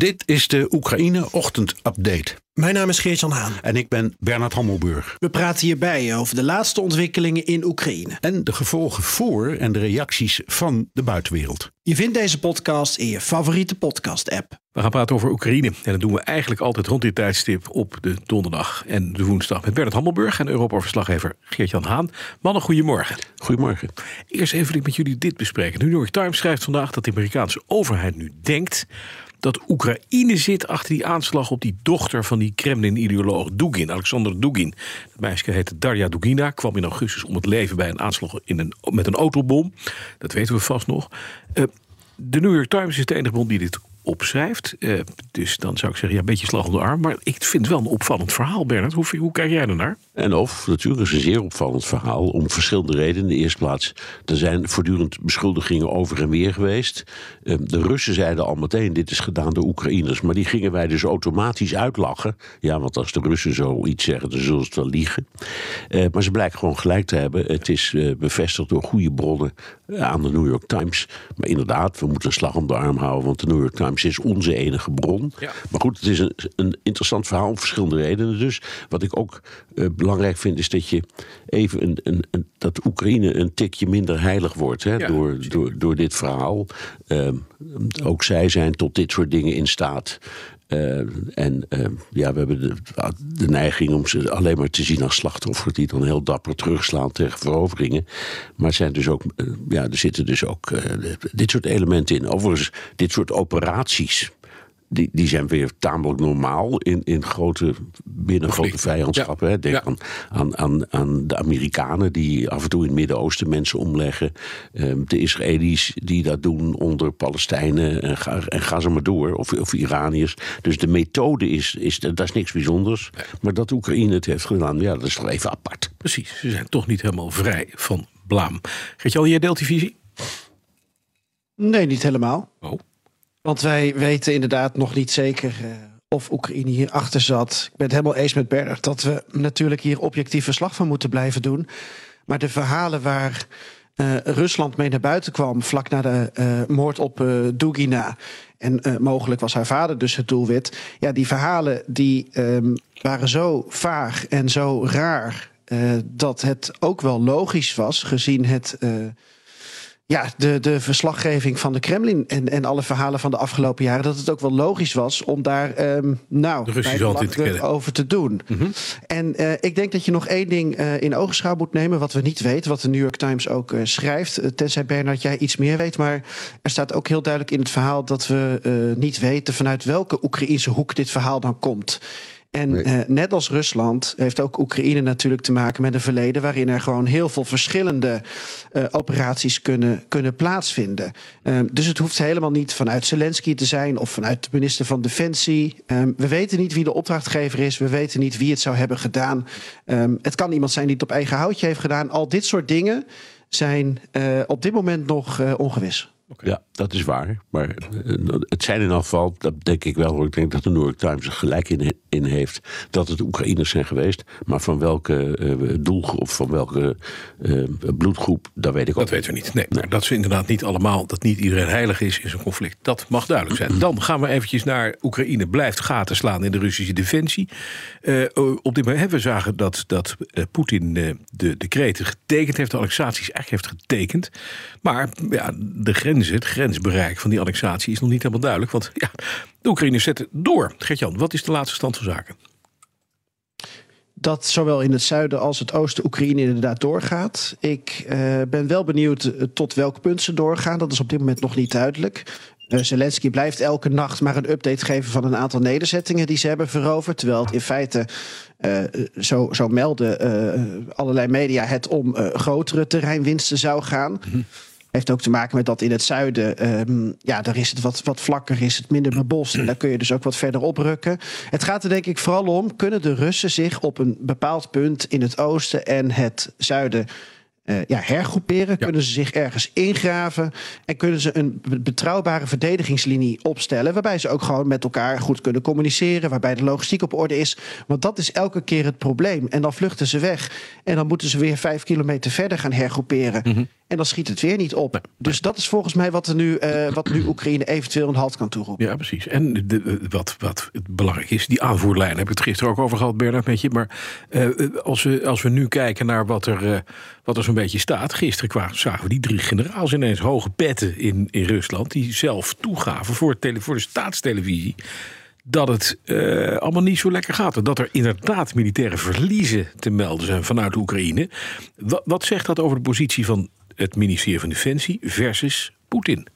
Dit is de Oekraïne Ochtend Update. Mijn naam is Geert-Jan Haan. En ik ben Bernard Hammelburg. We praten hierbij over de laatste ontwikkelingen in Oekraïne. En de gevolgen voor en de reacties van de buitenwereld. Je vindt deze podcast in je favoriete podcast-app. We gaan praten over Oekraïne. En dat doen we eigenlijk altijd rond dit tijdstip op de donderdag en de woensdag. Met Bernard Hammelburg en Europa-verslaggever Geert-Jan Haan. Mannen, goedemorgen. Goedemorgen. Eerst even wil ik met jullie dit bespreken. De New York Times schrijft vandaag dat de Amerikaanse overheid nu denkt dat Oekraïne zit achter die aanslag op die dochter van die Kremlin-ideoloog Dugin, Alexander Dugin. Het meisje heette Darja Dugina, kwam in augustus om het leven bij een aanslag in een, met een autobom. Dat weten we vast nog. Uh, de New York Times is de enige bron die dit opschrijft. Uh, dus dan zou ik zeggen, ja, een beetje slag om de arm. Maar ik vind het wel een opvallend verhaal, Bernard. Hoe, hoe kijk jij ernaar? En of, natuurlijk is een zeer opvallend verhaal. Om verschillende redenen. In de eerste plaats, er zijn voortdurend beschuldigingen over en weer geweest. Uh, de Russen zeiden al meteen, dit is gedaan door Oekraïners. Maar die gingen wij dus automatisch uitlachen. Ja, want als de Russen zoiets zeggen, dan zullen ze het wel liegen. Uh, maar ze blijken gewoon gelijk te hebben. Het is bevestigd door goede bronnen aan de New York Times. Maar inderdaad, we moeten een slag om de arm houden. Want de New York Times is onze enige bron. Ja. Maar goed, het is een, een, interessant verhaal om verschillende redenen. Dus wat ik ook uh, belangrijk vind, is dat je even een, een, een, dat Oekraïne een tikje minder heilig wordt hè, ja, door, door, door dit verhaal. Uh, ook zij zijn tot dit soort dingen in staat. Uh, en uh, ja, we hebben de, neiging om ze alleen maar te zien als slachtoffers die dan heel dapper terugslaan tegen veroveringen. Maar zijn dus ook, uh, ja, er zitten dus ook dit soort elementen in. Overigens, dit soort operaties die, die zijn weer tamelijk normaal in, in grote, binnen grote vijandschappen. Ja. Denk ja. aan, aan, aan, aan de Amerikanen die af en toe in het Midden-Oosten mensen omleggen. Um, de Israëli's die dat doen onder Palestijnen en ga, en ga ze maar door. Of, of Iraniërs. Dus de methode is, is, dat is niks bijzonders. Ja. Maar dat Oekraïne het heeft gedaan, ja, dat is toch even apart. Precies, ze zijn toch niet helemaal vrij van blaam. Geert-Jan, jij deelt die visie? Nee, niet helemaal. Oh. Want wij weten inderdaad nog niet zeker uh, of Oekraïne hier achter zat. Ik ben het helemaal eens met Bernard dat we natuurlijk hier objectief verslag van moeten blijven doen. Maar de verhalen waar uh, Rusland mee naar buiten kwam vlak na de uh, moord op Dugina. En mogelijk was haar vader dus het doelwit. Ja, die verhalen die um, waren zo vaag en zo raar. dat het ook wel logisch was, gezien het ja, de, de verslaggeving van de Kremlin en, en alle verhalen van de afgelopen jaren, dat het ook wel logisch was om daar um, nou, te over te doen. Mm -hmm. En uh, ik denk dat je nog één ding uh, in ogenschouw moet nemen, wat we niet weten, wat de New York Times ook uh, schrijft. tenzij Bernard jij iets meer weet, maar er staat ook heel duidelijk in het verhaal dat we niet weten vanuit welke Oekraïnse hoek dit verhaal dan komt. En nee. uh, net als Rusland heeft ook Oekraïne natuurlijk te maken met een verleden waarin er gewoon heel veel verschillende uh, operaties kunnen, kunnen plaatsvinden. Um, dus het hoeft helemaal niet vanuit Zelensky te zijn of vanuit de minister van Defensie. Um, we weten niet wie de opdrachtgever is, we weten niet wie het zou hebben gedaan. Um, het kan iemand zijn die het op eigen houtje heeft gedaan. Al dit soort dingen zijn uh, op dit moment nog ongewis. Okay. Ja, dat is waar. Maar het zijn in afval, dat denk ik wel. Ik denk dat de New York Times er gelijk in, in heeft dat het Oekraïners zijn geweest. Maar van welke uh, doelgroep, van welke uh, bloedgroep, dat weet ik ook Dat weten we niet. Nee, nee. dat ze inderdaad niet allemaal, dat niet iedereen heilig is in zo'n conflict. Dat mag duidelijk zijn. Dan gaan we eventjes naar Oekraïne. Blijft gaten slaan in de Russische defensie. Uh, op dit moment hebben we zagen dat, dat Poetin de decreten getekend heeft. De annexaties eigenlijk heeft getekend. Maar ja, de grenzen, het grensbereik van die annexatie is nog niet helemaal duidelijk. Want ja, de Oekraïners zetten door. Gert-Jan, wat is de laatste stand zaken? Dat zowel in het zuiden als het oosten Oekraïne inderdaad doorgaat. Ik uh, ben wel benieuwd tot welk punt ze doorgaan. Dat is op dit moment nog niet duidelijk. Uh, Zelensky blijft elke nacht maar een update geven van een aantal nederzettingen die ze hebben veroverd. Terwijl het in feite, uh, zo, zo melden allerlei media, het om grotere terreinwinsten zou gaan. Mm -hmm. Heeft ook te maken met dat in het zuiden, um, ja, daar is het wat, wat vlakker, is het minder bebost. En daar kun je dus ook wat verder oprukken. Het gaat er denk ik vooral om, kunnen de Russen zich op een bepaald punt in het oosten en het zuiden eh, ja, hergroeperen? Kunnen ze zich ergens ingraven? En kunnen ze een betrouwbare verdedigingslinie opstellen? Waarbij ze ook gewoon met elkaar goed kunnen communiceren. Waarbij de logistiek op orde is. Want dat is elke keer het probleem. En dan vluchten ze weg. En dan moeten ze weer vijf kilometer verder gaan hergroeperen. Mhm. En dan schiet het weer niet op. dus dat is volgens mij wat, er nu, uh, wat nu Oekraïne eventueel een halt kan toeroepen. Ja, precies. En de, wat, wat belangrijk is, die aanvoerlijn heb ik het gisteren ook over gehad, Bernard, met je. Maar uh, als, we, als we nu kijken naar wat er, uh, wat er zo'n beetje staat. Gisteren kwamen, zagen we die drie generaals ineens hoge petten in, in Rusland. Die zelf toegaven voor, tele, voor de staatstelevisie dat het uh, allemaal niet zo lekker gaat. En dat er inderdaad militaire verliezen te melden zijn vanuit Oekraïne. Wat, wat zegt dat over de positie van het ministerie van Defensie versus Poetin?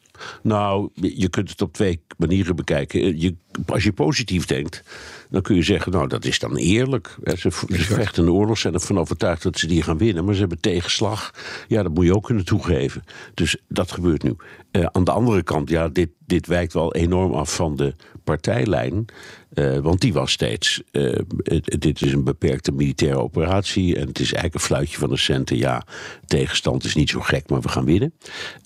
Nou, je kunt het op twee manieren bekijken. Je, als je positief denkt, dan kun je zeggen, nou dat is dan eerlijk. Ze, ze vechten een oorlog, zijn ervan overtuigd dat ze die gaan winnen, maar ze hebben tegenslag. Ja, dat moet je ook kunnen toegeven. Dus dat gebeurt nu. Uh, aan de andere kant, ja, dit, dit wijkt wel enorm af van de partijlijn. Uh, want die was steeds, uh, dit is een beperkte militaire operatie en het is eigenlijk een fluitje van de centen. Ja, tegenstand is niet zo gek, maar we gaan winnen.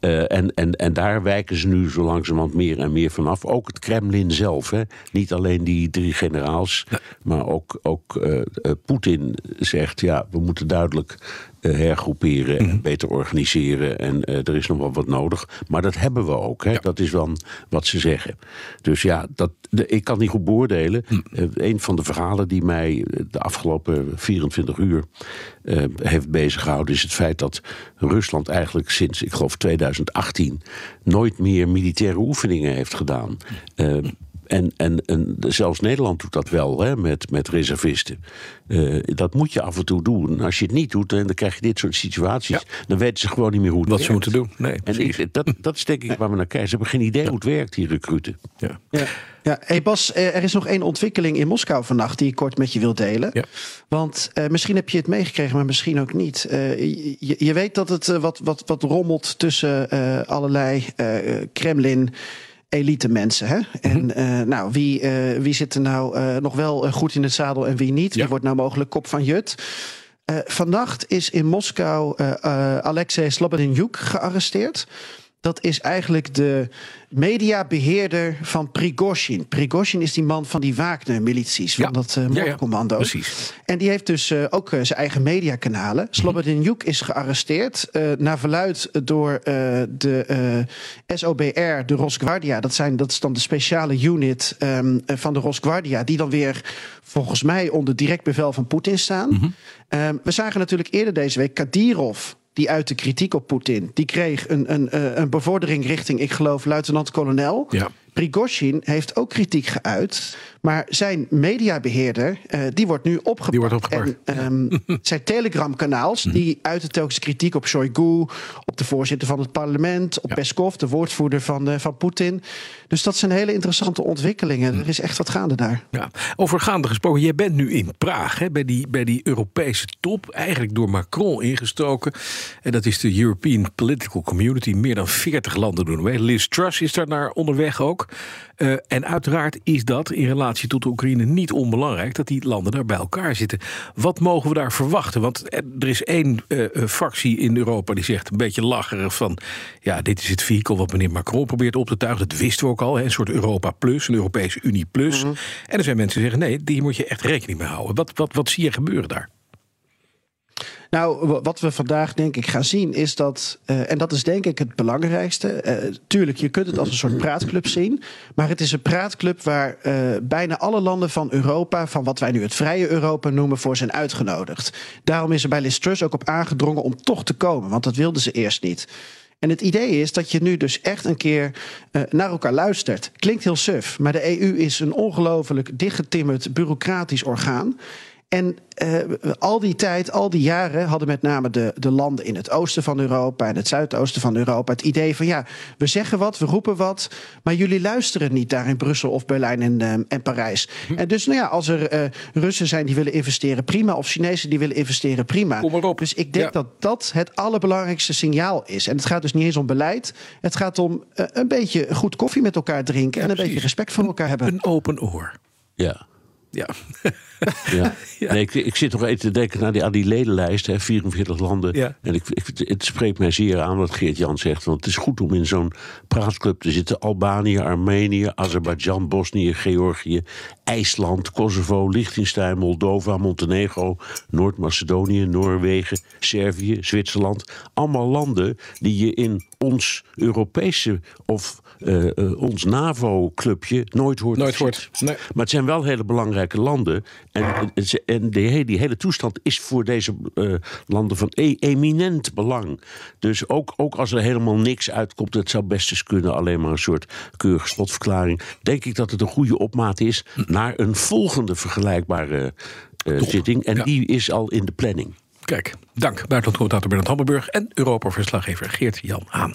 Uh, en, en, en daar wijken ze nu zo langzamerhand meer en meer vanaf. Ook het Kremlin zelf, hè. niet alleen die drie maar ook, ook Poetin zegt, ja, we moeten duidelijk eh, hergroeperen en mhm. beter organiseren. En uh, er is nog wel wat nodig. Maar dat hebben we ook. Hè? Dat is dan wat ze zeggen. Dus ja, dat, de, ik kan niet goed beoordelen. Mm. Uh, een van de verhalen die mij de afgelopen 24 uur heeft beziggehouden... is het feit dat Rusland eigenlijk sinds, ik geloof 2018... nooit meer militaire oefeningen heeft gedaan. En, en, en zelfs Nederland doet dat wel hè, met, met reservisten. Uh, dat moet je af en toe doen. Als je het niet doet, dan krijg je dit soort situaties. Dan weten ze gewoon niet meer hoe het Wat werkt. ze moeten doen. Nee, en ik, dat, dat is denk ik waar we naar kijken. Ze hebben geen idee hoe het werkt, die recruten. Ja. ja. Ja, hey Bas, eh, er is nog één ontwikkeling in Moskou vannacht die ik kort met je wil delen. Ja. Want uh, misschien heb je het meegekregen, maar misschien ook niet. Uh, je, je, weet dat het wat, wat, wat rommelt tussen allerlei Kremlin elite mensen. Hè? En mhm. uh, nou, wie, uh, wie zit er nou uh, nog wel goed in het zadel en wie niet? Ja. Wie wordt nou mogelijk kop van Jut? vannacht is in Moskou Alexei Slobodinjuk gearresteerd. Dat is eigenlijk de mediabeheerder van Prigozhin. Prigozhin is die man van die Wagner-milities, van dat uh, moordcommando. Ja, precies. En die heeft dus uh, ook uh, zijn eigen mediakanalen. Mhm. Slobodinjuk is gearresteerd, naar verluid door de SOBR, de Rosguardia. Dat, zijn, dat is dan de speciale unit um, van de Rosguardia, die dan weer volgens mij onder direct bevel van Poetin staan. Mm -hmm. um, we zagen natuurlijk eerder deze week Kadirov die uit de kritiek op Poetin. Die kreeg een, een, eh, een bevordering richting, ik geloof, luitenant-kolonel. Ja. Prigozhin heeft ook kritiek geuit. Maar zijn mediabeheerder, uh, die wordt nu opgepakt. Die wordt opgepakt. En, um, zijn Telegram-kanaals, mhm. die uiten telkens kritiek op Shoigu... op de voorzitter van het parlement, op ja. Peskov... de woordvoerder van, uh, van Poetin. Dus dat zijn hele interessante ontwikkelingen. Mhm. Er is echt wat gaande daar. Ja. Over gaande gesproken, jij bent nu in Praag... Hè, bij, die, bij die Europese top, eigenlijk door Macron ingestoken. En dat is de European Political Community. Meer dan 40 landen doen mee. Liz Truss is daar naar onderweg ook. Uh, en uiteraard is dat in relatie tot de Oekraïne niet onbelangrijk dat die landen daar bij elkaar zitten. Wat mogen we daar verwachten? Want er is één uh, fractie in Europa die zegt een beetje lacherig van ja, dit is het vehikel wat meneer Macron probeert op te tuigen. Dat wisten we ook al, hè? een soort Europa Plus, een Europese Unie Plus. Mm -hmm. En er zijn mensen die zeggen nee, die moet je echt rekening mee houden. Wat, wat, wat zie je gebeuren daar? Nou, wat we vandaag denk ik gaan zien is dat, uh, en dat is denk ik het belangrijkste. Uh, tuurlijk, je kunt het als een soort praatclub zien. Maar het is een praatclub waar uh, bijna alle landen van Europa, van wat wij nu het vrije Europa noemen, voor zijn uitgenodigd. Daarom is er bij Liz Truss ook op aangedrongen om toch te komen, want dat wilden ze eerst niet. En het idee is dat je nu dus echt een keer naar elkaar luistert. Klinkt heel suf, maar de EU is een ongelooflijk dichtgetimmerd bureaucratisch orgaan. En uh, al die tijd, al die jaren hadden met name de, de landen in het oosten van Europa en het zuidoosten van Europa het idee van ja, we zeggen wat, we roepen wat, maar jullie luisteren niet daar in Brussel of Berlijn en, uh, en Parijs. Hm. En dus nou ja, als er uh, Russen zijn die willen investeren, prima, of Chinezen die willen investeren, prima. Kom maar op. Dus ik denk ja. dat dat het allerbelangrijkste signaal is. En het gaat dus niet eens om beleid, het gaat om een beetje goed koffie met elkaar drinken ja, en een precies. beetje respect voor elkaar hebben. Een open oor. Ja. Ja. Ja. Nee, ik, ik zit nog even te denken naar die, aan die ledenlijst, hè, 44 landen. Ja. En ik, ik, het spreekt mij zeer aan wat Geert Jan zegt. Want het is goed om in zo'n praatclub te zitten. Albanië, Armenië, Azerbeidzjan, Bosnië, Georgië, IJsland, Kosovo, Liechtenstein, Moldova, Montenegro, Noord-Macedonië, Noorwegen, Servië, Zwitserland. Allemaal landen die je in ons Europese of ons NAVO-clubje nooit hoort. Nooit hoort. Nee. Maar het zijn wel hele belangrijke landen. En, en die, die hele toestand is voor deze eh, landen van e- eminent belang. Dus ook, ook als er helemaal niks uitkomt, het zou best eens kunnen, alleen maar een soort keurige slotverklaring. Denk ik dat het een goede opmaat is naar een volgende vergelijkbare eh, zitting. En Ja. die is al in de planning. Kijk, dank buitenlandcommentator Bernard Hammelburg en Europa-verslaggever Geert-Jan Haan.